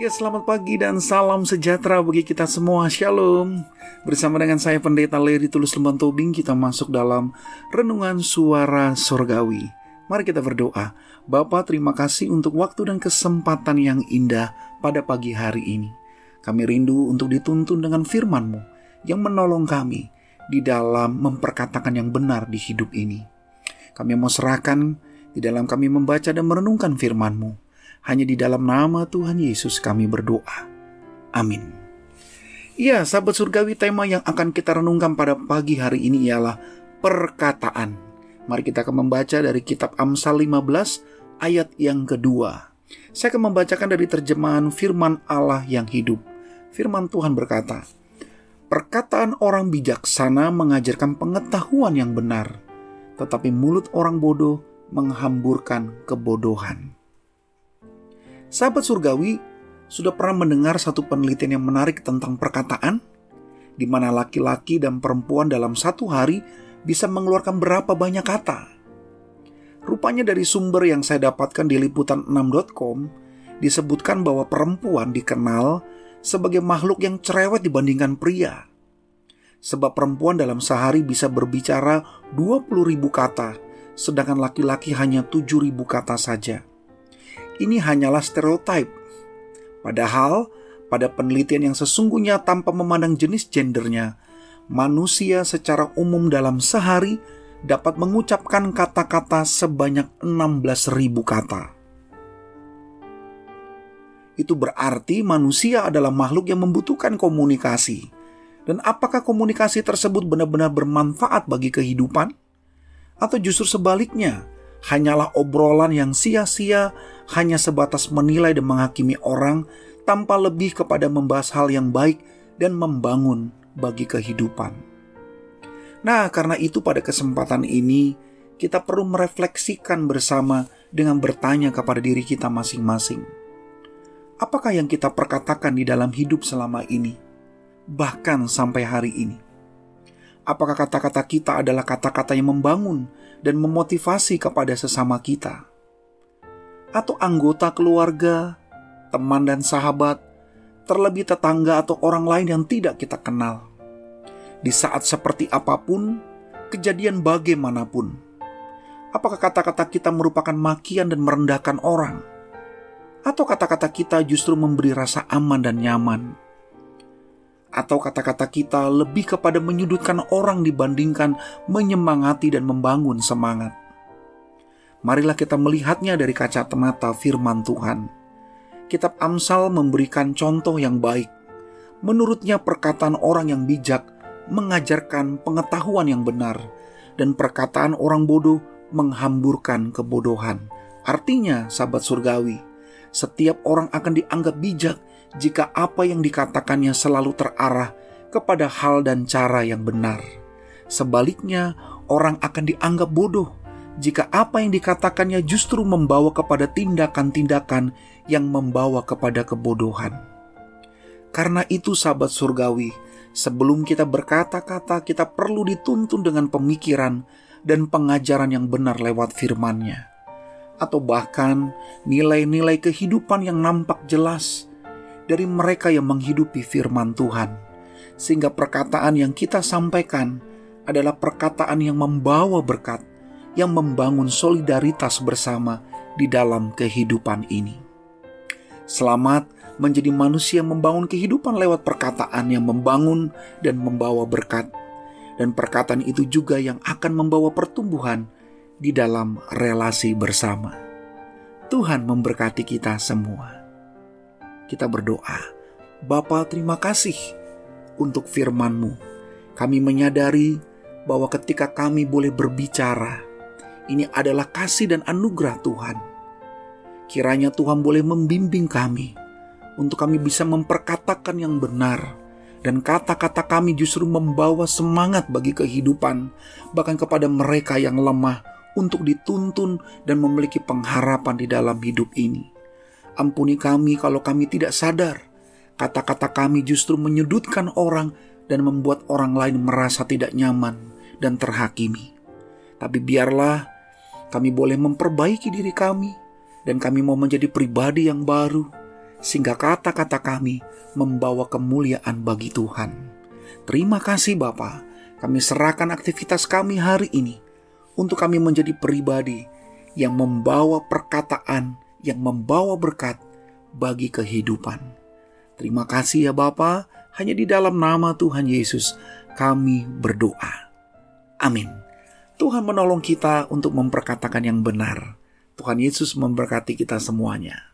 Ya selamat pagi dan salam sejahtera bagi kita semua. Shalom. Bersama dengan saya Pendeta Leri Tulus Lemban Tobing Kita masuk dalam Renungan Suara Sorgawi. Mari kita berdoa. Bapa terima kasih untuk waktu dan kesempatan yang indah pada pagi hari ini. Kami rindu untuk dituntun dengan firman-Mu Yang menolong kami di dalam memperkatakan yang benar di hidup ini. Kami mau serahkan di dalam kami membaca dan merenungkan firman-Mu hanya di dalam nama Tuhan Yesus kami berdoa. Amin. Ya, sahabat surgawi tema yang akan kita renungkan pada pagi hari ini ialah perkataan. Mari kita akan membaca dari kitab Amsal 15 ayat yang kedua. Saya akan membacakan dari terjemahan firman Allah yang hidup. Firman Tuhan berkata, Perkataan orang bijaksana mengajarkan pengetahuan yang benar, tetapi mulut orang bodoh menghamburkan kebodohan. Sahabat surgawi, sudah pernah mendengar satu penelitian yang menarik tentang perkataan? Di mana laki-laki dan perempuan dalam satu hari bisa mengeluarkan berapa banyak kata? Rupanya dari sumber yang saya dapatkan di liputan6.com disebutkan bahwa perempuan dikenal sebagai makhluk yang cerewet dibandingkan pria. Sebab perempuan dalam sehari bisa berbicara 20.000 kata, sedangkan laki-laki hanya 7.000 kata saja ini hanyalah stereotip. Padahal, pada penelitian yang sesungguhnya tanpa memandang jenis gendernya, manusia secara umum dalam sehari dapat mengucapkan kata-kata sebanyak 16.000 kata. Itu berarti manusia adalah makhluk yang membutuhkan komunikasi. Dan apakah komunikasi tersebut benar-benar bermanfaat bagi kehidupan? Atau justru sebaliknya, hanyalah obrolan yang sia-sia, hanya sebatas menilai dan menghakimi orang tanpa lebih kepada membahas hal yang baik dan membangun bagi kehidupan. Nah, karena itu pada kesempatan ini kita perlu merefleksikan bersama dengan bertanya kepada diri kita masing-masing. Apakah yang kita perkatakan di dalam hidup selama ini, bahkan sampai hari ini? Apakah kata-kata kita adalah kata-kata yang membangun dan memotivasi kepada sesama kita, atau anggota keluarga, teman dan sahabat, terlebih tetangga atau orang lain yang tidak kita kenal. Di saat seperti apa pun, kejadian bagaimanapun, apakah kata-kata kita merupakan makian dan merendahkan orang, atau kata-kata kita justru memberi rasa aman dan nyaman? atau kata-kata kita lebih kepada menyudutkan orang dibandingkan menyemangati dan membangun semangat. Marilah kita melihatnya dari kacamata firman Tuhan. Kitab Amsal memberikan contoh yang baik. Menurutnya perkataan orang yang bijak mengajarkan pengetahuan yang benar dan perkataan orang bodoh menghamburkan kebodohan. Artinya, sahabat surgawi, setiap orang akan dianggap bijak jika apa yang dikatakannya selalu terarah kepada hal dan cara yang benar. Sebaliknya, orang akan dianggap bodoh jika apa yang dikatakannya justru membawa kepada tindakan-tindakan yang membawa kepada kebodohan. Karena itu, sahabat surgawi, sebelum kita berkata-kata, kita perlu dituntun dengan pemikiran dan pengajaran yang benar lewat firman-Nya, atau bahkan nilai-nilai kehidupan yang nampak jelas dari mereka yang menghidupi firman Tuhan, sehingga perkataan yang kita sampaikan adalah perkataan yang membawa berkat, yang membangun solidaritas bersama di dalam kehidupan ini. Selamat menjadi manusia yang membangun kehidupan lewat perkataan yang membangun dan membawa berkat, dan perkataan itu juga yang akan membawa pertumbuhan di dalam relasi bersama. Tuhan memberkati kita semua kita berdoa. Bapa terima kasih untuk firman-Mu. Kami menyadari bahwa ketika kami boleh berbicara, ini adalah kasih dan anugerah Tuhan. Kiranya Tuhan boleh membimbing kami untuk kami bisa memperkatakan yang benar dan kata-kata kami justru membawa semangat bagi kehidupan bahkan kepada mereka yang lemah untuk dituntun dan memiliki pengharapan di dalam hidup ini. Ampuni kami kalau kami tidak sadar. Kata-kata kami justru menyudutkan orang dan membuat orang lain merasa tidak nyaman dan terhakimi. Tapi biarlah kami boleh memperbaiki diri kami dan kami mau menjadi pribadi yang baru sehingga kata-kata kami membawa kemuliaan bagi Tuhan. Terima kasih Bapa, kami serahkan aktivitas kami hari ini untuk kami menjadi pribadi yang membawa perkataan yang membawa berkat bagi kehidupan. Terima kasih ya Bapa, hanya di dalam nama Tuhan Yesus kami berdoa. Amin. Tuhan menolong kita untuk memperkatakan yang benar. Tuhan Yesus memberkati kita semuanya.